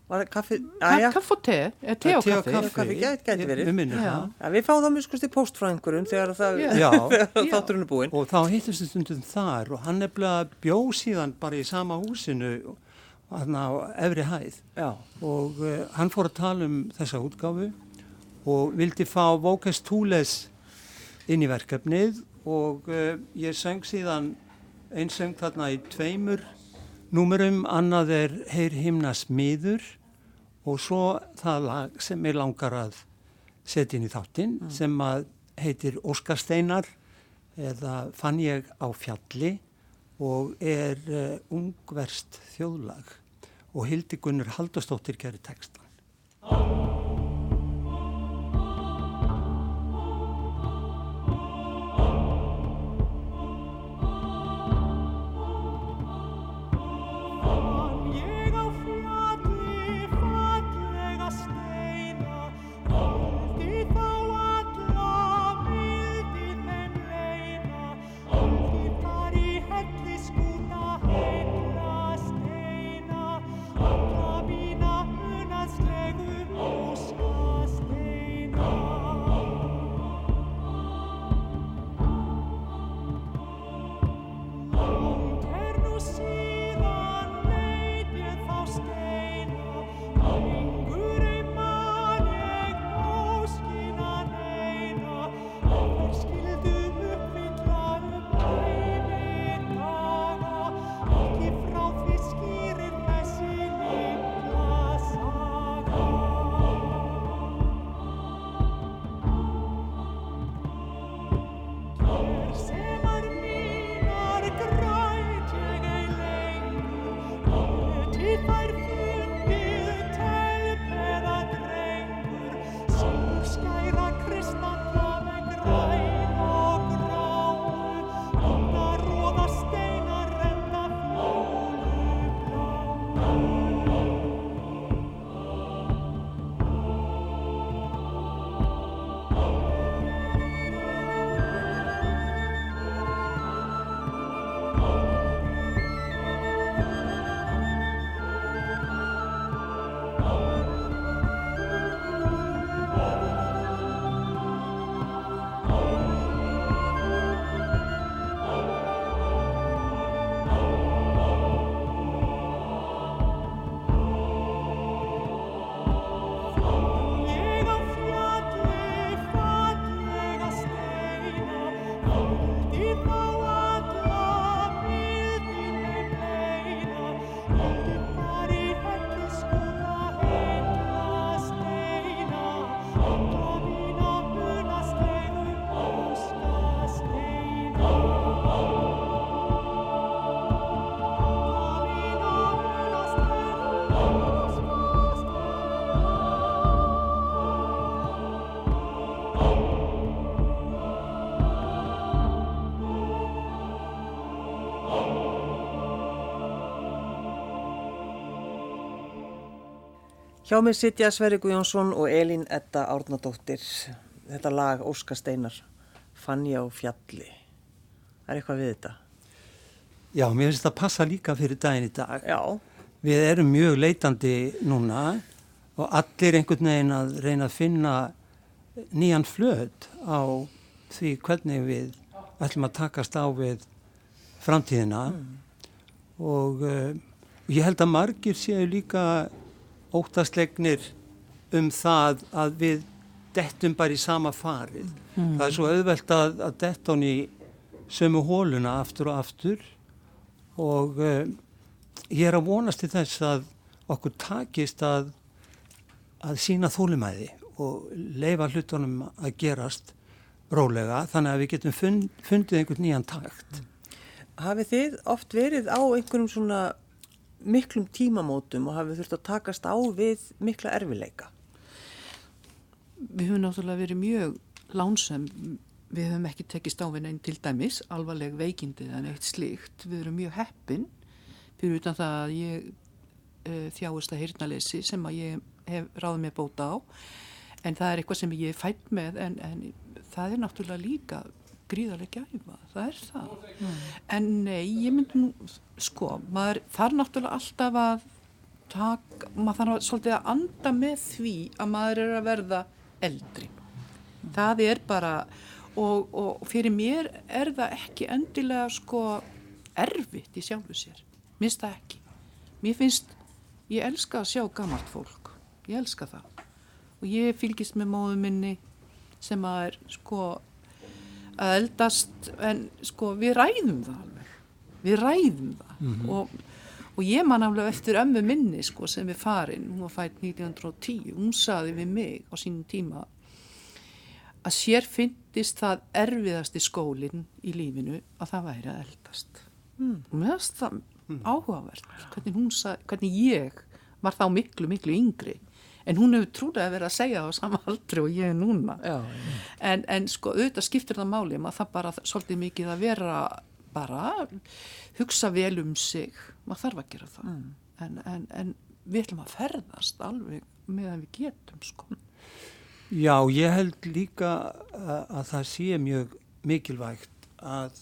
Var það kaffi? Ka Æja, kaff og te, eða te og te kaffi. kaffi. Gæti- verið. við minnum það. ja, við fáum það mjög skusti post frá einhverjum þegar það, þátturinn er búinn. og þá hittumst við stundum þar og hann nefnilega bjó síðan bara í sama húsinu hann á efri hæð. Já, og uh, hann fór að tala um þessa útgáfu og vildi fá Vókes Túles inn í verkefnið og uh, ég söng síðan einn söng þarna í tveimur númurum, annað er Heyr himna smiður og svo það lag sem ég langar að setja inn í þáttinn sem að heitir Óskarsteinar eða Fann ég á fjalli og er uh, ungverst þjóðlag og Hildi Gunnur Halldórsdóttir gerir textan. Hjá mig sitja Sverri Guðjónsson og Elín Edda Árnadóttir. Þetta lag Óskar Steinar, Fannja og Fjalli. Það er eitthvað við þetta. Já, mér finnst það passa líka fyrir daginn í dag. Já, Við erum mjög leitandi núna og allir einhvern veginn að reyna að finna nýjan flöt á því hvernig við ætlum að takast á við framtíðina og uh, ég held að margir séu líka óttastlegnir um það að við dettum bara í sama farið. Það er svo auðvelt að, að detta hún í sömu hóluna aftur og aftur og uh, ég er að vonast til þess að okkur takist að, að sína þólumæði og leifa hlutunum að gerast rólega þannig að við getum fund, fundið einhvern nýjan takt. hafið þið oft verið á einhverjum svona miklum tímamótum og hafið þurft að takast á við mikla erfileika? Við höfum náttúrulega verið mjög lánsam, við höfum ekki tekist á við neinn til dæmis, alvarleg veikindi en eitt slíkt. Við erum mjög heppin fyrir utan það að ég uh, þjáist að heyrnalesi sem að ég hef ráðið mér bóta á en það er eitthvað sem ég er fætt með en, en það er náttúrulega líka gríðarlega gæfa, það er það. En nei, ég myndi nú, sko, maður þarf náttúrulega alltaf að taka, maður þarf svolítið að anda með því að maður er að verða eldri. Það er bara, og, og fyrir mér er það ekki endilega sko erfitt í sjálfu sér. Mér finnst það ekki. Mér finnst, ég elska að sjá gamalt fólk. Ég elska það. Og ég fylgist með móðu minni sem að er sko að eldast, en sko við ræðum það alveg. Við ræðum það. og, og ég man alveg eftir ömmu minni sko sem er farin, hún var fætt 1910, hún saði við mig á sínum tíma að sér fyndist það erfiðasti skólinn í lífinu að það væri að eldast. Mm. Og finnst það áhugavert, hvernig, hún sa, hvernig ég var þá miklu, miklu yngri. En hún hefur trúlega verið að segja það á sama aldri og ég er núna. Já, En, en sko auðvitað skiptir það máli, maður það bara svolítið mikið að vera bara hugsa vel um sig, maður þarf að gera það. En, en, en við ætlum að ferðast alveg með að við getum sko. Já, ég held líka að, að það sé mjög mikilvægt að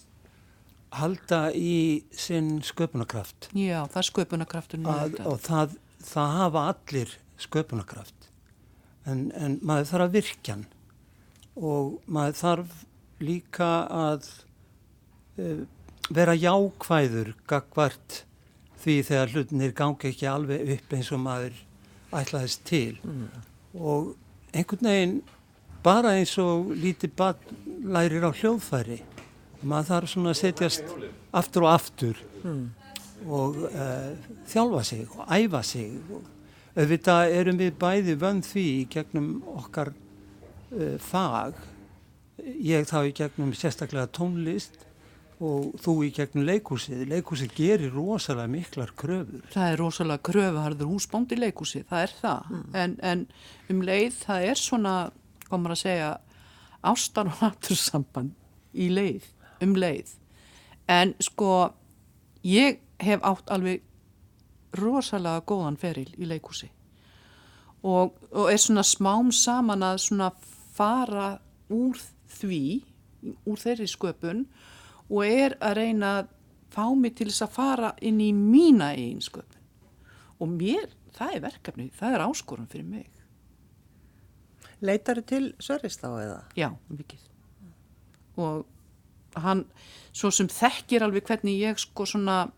halda í sinn sköpunarkraft Já, það er þetta. og það, það hafa allir sköpunarkraft. En, en maður þarf að virkja hann. Og maður þarf líka að uh, vera jákvæður gagvart því þegar hlutinir gangi ekki alveg upp eins og maður ætlaðist til. Og einhvern veginn bara eins og lítið lærir á hljóðfæri maður þarf svona að setjast aftur og aftur og uh, þjálfa sig og æfa sig og auðvitað erum við bæði vönn því í gegnum okkar uh, fag ég þá í gegnum sérstaklega tónlist og þú í gegnum leikúsið leikúsið gerir rosalega miklar kröfur Það er rosalega kröfuharður húsbóndi leikúsi, það er það. En, en um leið, það er svona, komur að segja, ástar og natursamband í leið, um leið. En sko, ég hef átt alveg rosalega góðan feril í leikúsi. Og, og er svona smám saman að svona fara úr því, úr þeirri sköpun og er að reyna að fá mig til þess að fara inn í mína eigin sköpun. Og mér, það er verkefni, það er áskorun fyrir mig. Leitar til Sörris þá eða? Já, mikið. Og hann, svo sem þekkir alveg hvernig ég sko svona,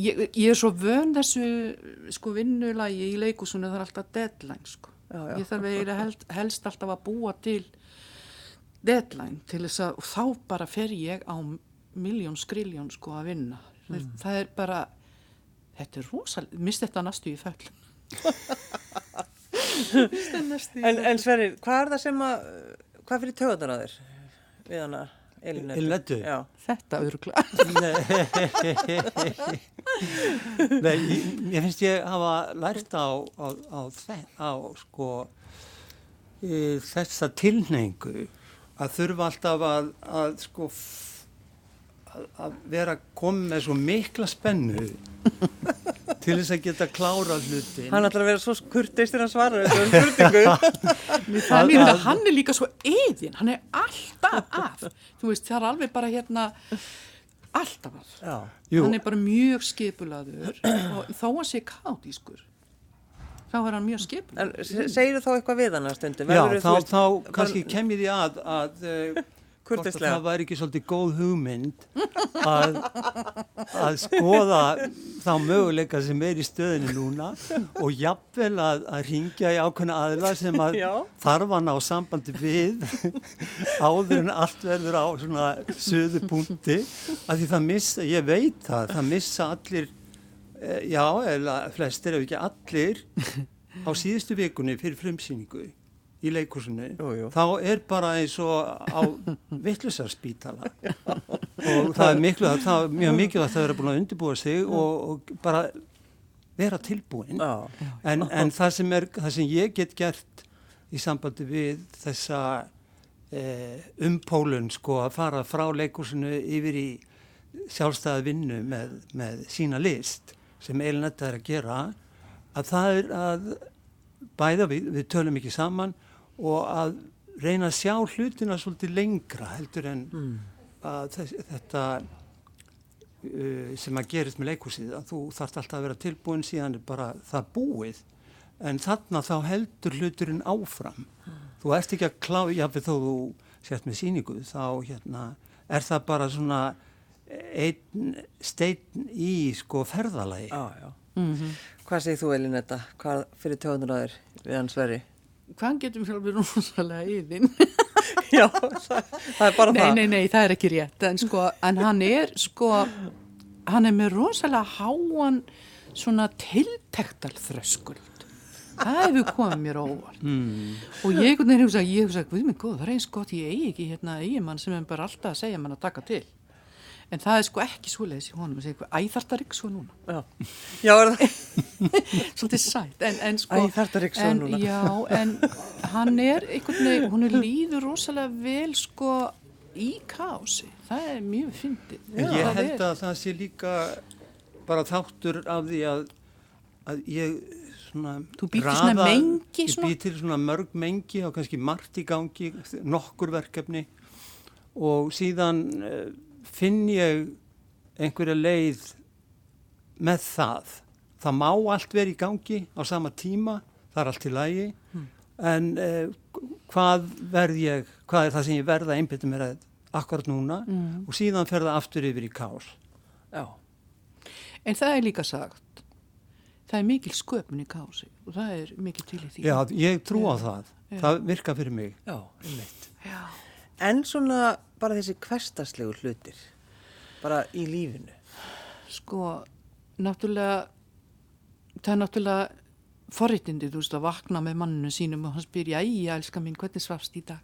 ég, ég er svo vön þessu sko vinnulagi í leikusunni það er alltaf deadline sko. Já, já. Ég þarf eiginlega helst, helst alltaf að búa til deadline til þess að, þá bara fer ég á miljón skriljón sko að vinna. Mm. Það er bara, þetta er rosalega, mist þetta næstu í föll. En, en Sverrir, hvað er það sem að, hvað fyrir töðunar að þér við hana? Já. Þetta örgla. Nei, ég, ég finnst ég hafa lært á, á, á, á sko e, þessa tilneingu að þurfa alltaf að, að sko að- að vera komið með svo mikla spennu til þess að geta klára hlutin. Hann ætlar að vera svo kurteistir að svara. Það er hann er líka svo eðin, hann er alltaf að. Þú veist, það er alveg bara hérna, alltaf. Hann er bara mjög skipulaður og þó að sé kátískur, þá er hann mjög skipulaður. En se- segirðu þá eitthvað við hann á stundum? Já, þá, þú veist, þá kannski kem ég því að, að uh, hvort að það væri ekki svolítið góð hugmynd að, að skoða þá möguleika sem er í stöðinu núna og jafnvel að, að ringja í ákveðna aðla sem að þarf hann á sambandi við áður en allt verður á svona söðu punkti. Að því það missa, ég veit það, það missa allir, eh, já, eða flestir ef ekki allir á síðustu vikunni fyrir frumsýningu í jú. þá er bara eins og á vittlusarspítala og það er miklu, það er mjög mikilvægt að vera búin að undirbúa sig og, og bara vera tilbúin. Já. en, en það, sem er, það sem ég get gert í sambandi við þessa eh, umpólun sko að fara frá leikúsinu yfir í sjálfstæða vinnu með, með sína list sem eilinetta er að gera að það er að bæða við, við tölum ekki saman og að reyna að sjá hlutina svolítið lengra heldur en að þess, þetta uh, sem að gerist með leikúsið að þú þarft alltaf að vera tilbúin síðan er bara það búið en þarna þá heldur hluturinn áfram þú ert ekki að klá jáfnveg þó þú sért með síningu þá hérna er það bara svona einn steinn í sko ferðalagi Já, já. Hvað segir þú Elinetta? Hvað fyrir tjóðnur að þér við hans veri? Hvað getum við alveg rosalega yðin? Já, það, það er bara Nei, það. nei, nei, það er ekki rétt, en sko, en hann er sko, hann er með rosalega háan svona tiltektarþröskuld. Það hefur komið mér óvart. Mm. Og ég einhvern veginn hugsa, ég hugsa, guð minn góð, það er eins gott ég eigi ekki hérna eigimann sem er bara alltaf að segja mann að taka til. En það er sko ekki svoleiðis í honum að segja, æ, þarf það ekki svo núna. Já, já er það. Svolítið sætt, sko... Æ, þarftu að ryksuga en, núna. Já, en hann er einhvern veginn, hún er líður rosalega vel sko í kási. Það er mjög fyndið. Ég held er. að það sé líka bara þáttur af því að, að ég svona... Þú býr til svona mengi Ég svona? býr til svona mörg mengi og kannski margt í gangi, nokkur verkefni og síðan uh, finn ég einhverja leið með það. Það má allt vera í gangi á sama tíma, það er allt í lagi, en uh, hvað verð ég, hvað er það sem ég verða einbyttum mér að akkurat núna Mm. og síðan fer það aftur yfir í kás. Já, En það er líka sagt, það er mikil sköpun í kási og það er mikil til í því. Já, ég trú á það. Já. Það virka fyrir mig. já, einmitt. Já. En svona bara þessi hverstaslegu hlutir, bara í lífinu. Sko, náttúrulega, það er náttúrulega forréttindi, þú veist, að vakna með manninu sínum og hann spyr, já, ég elska mín, hvernig svafst í dag?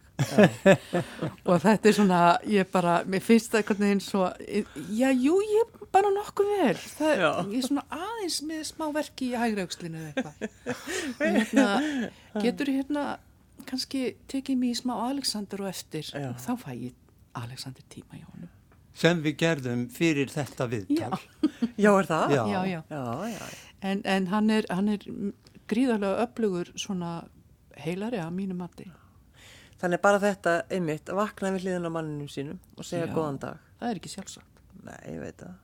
og þetta er svona, ég bara, mér finnst það einhvern veginn svo, já, jú, ég bara nokkuð vel. Það, ég er svona aðeins með smá verki í hægraugslinni eða eitthvað. Hérna, getur hérna kannski tekið mér í smá Alexander og eftir Já. og þá fæ ég Alexander tíma í honum. Sem við gerðum fyrir þetta viðtal. Já, er það? Já. Já, já. Já, já. En, en hann er, hann er gríðarlega öflugur svona heilari að mínu mati. Þannig bara þetta einmitt, að vakna við hliðin á manninu sínum og segja Já. góðan dag. Það er ekki sjálfsagt. Nei, ég veit það.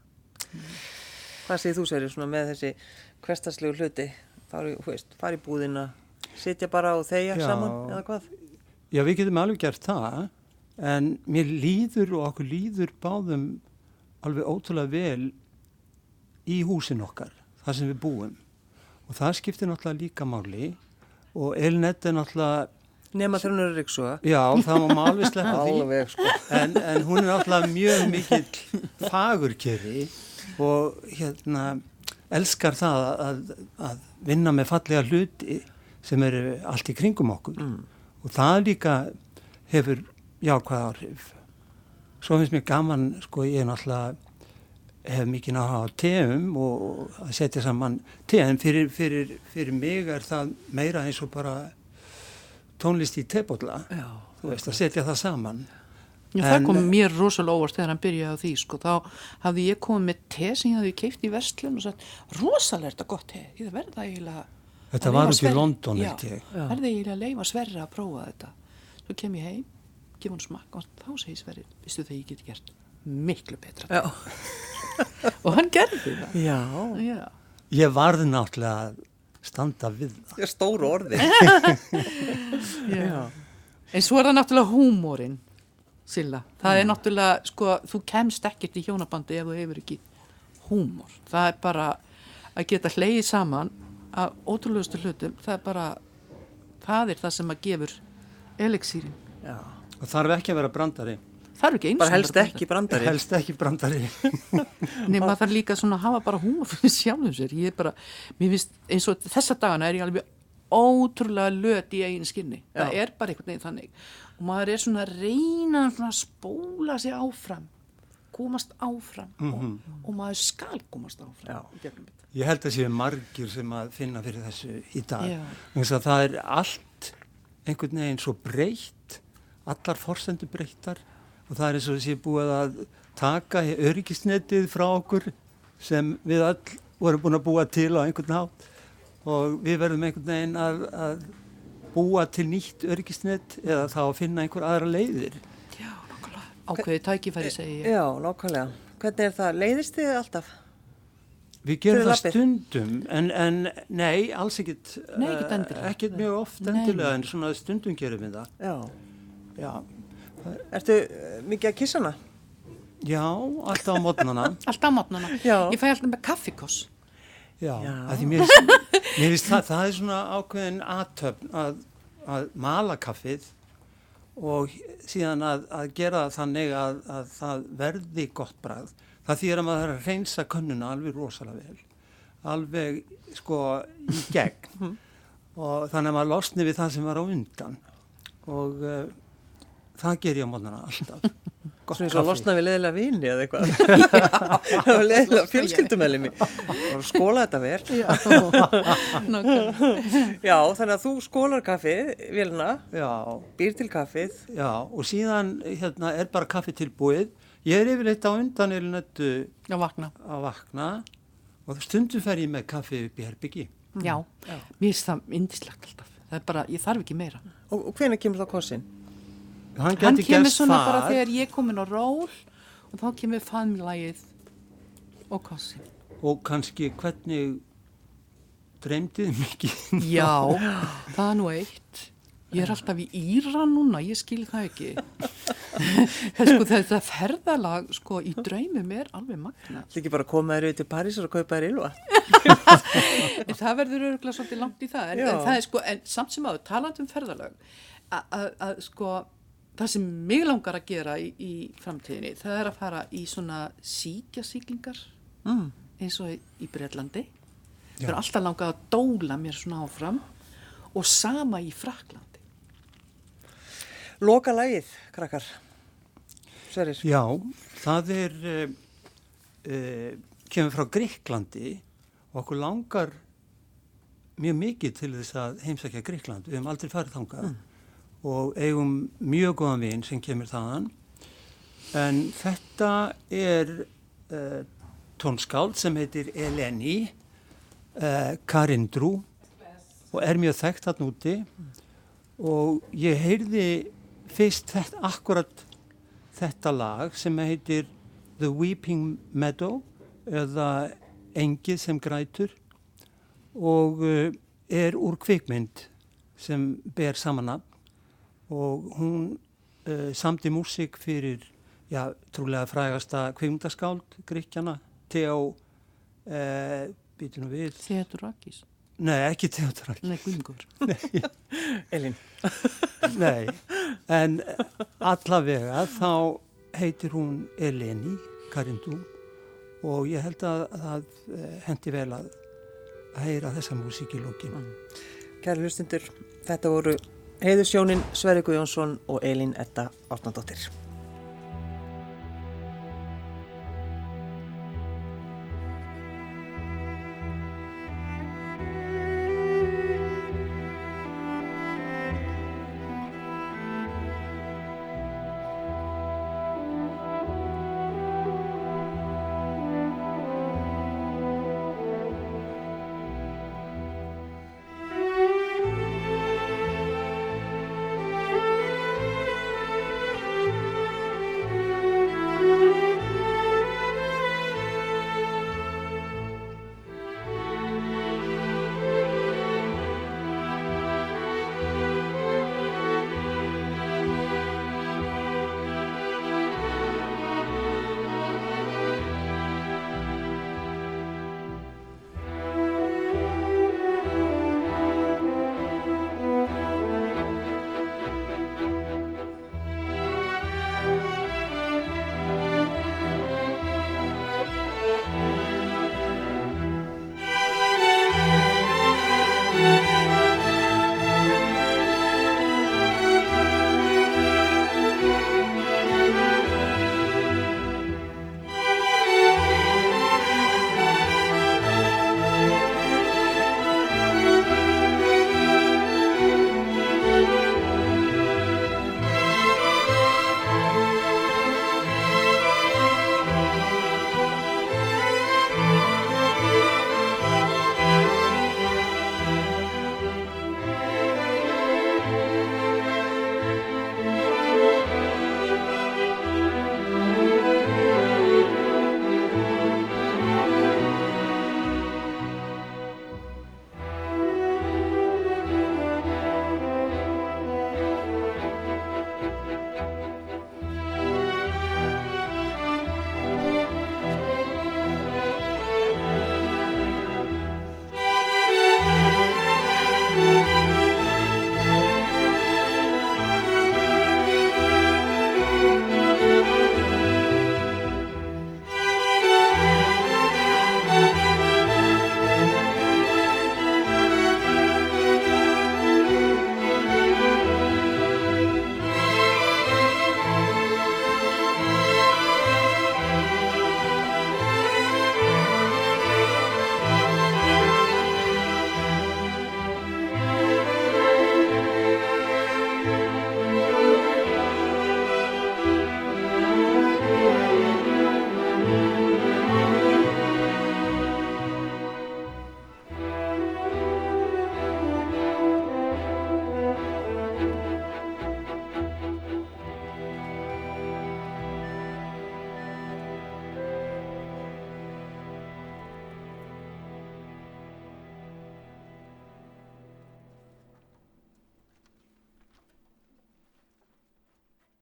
Hvað segir þú, svona með þessi hverstaslegu hluti? Fari, hú veist, fari í búðina, sitja bara og þeia Já. saman, eða hvað? Já, við getum alveg gert það, en mér líður og okkur líður báðum alveg ótrúlega vel í húsin okkar, þar sem við búum. Og það skiptir náttúrulega líka máli og Elnett er náttúrulega, Nema þegar hún er ríksuga. já, það má maður alveg sleppa því. Alveg, sko. en, en hún er náttúrulega mjög mikill fagurkeri og hérna elskar það að, að vinna með fallega hluti sem eru allt í kringum okkur. Og það líka hefur jákvæð áhrif. Svo finnst mér gaman sko ég er náttúrulega hef mikið náttúrulega á teum og að setja saman te en fyrir, fyrir, fyrir mig er það meira eins og bara tónlist í tebólla Já. þú veist, að setja það saman. Já, það En- kom mér rosalega óvart þegar hann byrjaði á því, sko, þá hafði ég komið með te sem ég hafði keift í verslun og sagt, rosalega er þetta gott te, ég verða eiginlega Þetta var út í London, Já, held ég. verða eiginlega að leifa Sverri að prófa þetta. Svo kem ég heim, gef hann smakk og þá segi Sverri, vistu það ég geti gert miklu betra. Já. Og hann gerði það. Já. Já. Ég varði náttúrulega að standa við það. Það er stóru orði. Já. En svo er það náttúrulega húmórin, Silla. Það er náttúrulega, sko, þú kemst ekkert í hjónabandi ef þú hefur ekki húmór. Það er bara að geta hleyið saman af ótrúlegustu hlutum. Það er bara, það er það sem að gefur elixýrin. Já. Og þarf ekki að vera brandari. Það er ekki eins Bara helst ekki brandari. Helst ekki brandari. Nei, maður þarf líka svona að hafa bara húmór fyrir sjálfum sér. Ég er bara, mér finnst eins og þessa dagana er ég alveg ótrúlega löt í eigin skinni. Það Já. er bara einhvern veginn þannig. Og maður er svona að reyna svona að spóla sig áfram, komast áfram og, og maður skal komast áfram. Já. í gegnum þetta. Ég held að séu margir sem að finna fyrir þessu í dag. Það er allt einhvern veginn svo breytt, allar forsendur breyttar og það er eins og þessi búið að taka öryggisnetið frá okkur sem við öll vorum búin að búa til á einhvern hátt og við verðum einhvern veginn að, að búa til nýtt öryggisnet eða þá að finna einhver aðra leiðir. Ákveði tækifæri segi ég. Já, nákvæmlega. Hvernig er það? Leiðist þið alltaf? Við gerum það lappir? stundum, en, en nei, alls ekkit, Nei, eh, endilega. ekkert mjög oft Nei. endilega, en svona stundum gerum við það. Já. Já, Ertu uh, mikið að kissa hana? já alltaf á mótnana. Alltaf á mótnana. Já. Ég fæ alltaf með kaffikoss. Já, Já. að því mér finnst það, það er svona ákveðin aðtöfn að, að mala kaffið og síðan að, að gera það þannig að, að það verði gott bragð. Það þýr að maður reynsa könnuna alveg rosalega vel, alveg sko í gegn og þannig að maður losni við það sem var á undan og uh, það ger ég á mótnana alltaf. Svona eins og að losna við leðilega vini eða eitthvað. Það leðilega fjölskyldumæli mér. Og skóla þetta vel. Nákvæmlega. Já, þannig að þú skólar kaffið, vilna, Já, býr til kaffið. Já, og síðan hérna, er bara kaffi tilbúið. Ég er yfirleitt á undan eða nöttu Já, vakna. að vakna og stundum fer ég með kaffi upp í herbyggi. Já. Mér finnst það indislegt alltaf. Það er bara, ég þarf ekki meira. Og, og hvenær kemur þá kossin? Hann Hann kemur svona bara far þegar ég er komin á ról og þá kemur faðmlægið og kossi. og kannski hvernig dreymdið mikið. Já, það er nú eitt. Ég er alltaf í Íran núna, ég skil það ekki. sko, þetta ferðalag sko, í draumum er alveg magna. Það ekki bara að koma þér til Parísar og kaupa þér ylva? En það verður örgulega svolítið langt í það. En, en það er sko, en samt sem áður, talandi um ferðalag, að- að að, sko, það sem mig langar að gera í, í framtíðinni, það er að fara í svona síkjasíklingar, Mm. eins og í, í Breitlandi. Það er alltaf langað að dóla mér svona áfram og sama í Fraklandi. Loka lagið, krakkar. Sverir. Já, það er, uh, uh, kemur frá Gríklandi og okkur langar mjög mikið til þess að heimsækja Gríkland. Við hefum aldrei farið þangað og eigum mjög góðan vin sem kemur þaðan. En þetta er uh, tónskáld sem heitir Eleni uh, Karindrú og er mjög þekkt þarna úti og ég heyrði fyrst þetta, akkurat þetta lag sem heitir The Weeping Meadow eða Engið sem grætur og uh, er úr kvikmynd sem ber samanab og hún uh, samdi músík fyrir já, trúlega frægasta kvikmyndaskáld Gríkjana, Theo uh, býtum við Þetur Akis. Nei, ekki Theodor Akis Nei, Guðingur. Elin. Nei, en allavega þá heitir hún Eleni Karindú og ég held að það eh, hendi vel að heyra þessa músík í lókinu. Kæri hlustundur, þetta voru Heiður Sjónin, Sverri Guðjónsson og Elin Etta Átnandóttir.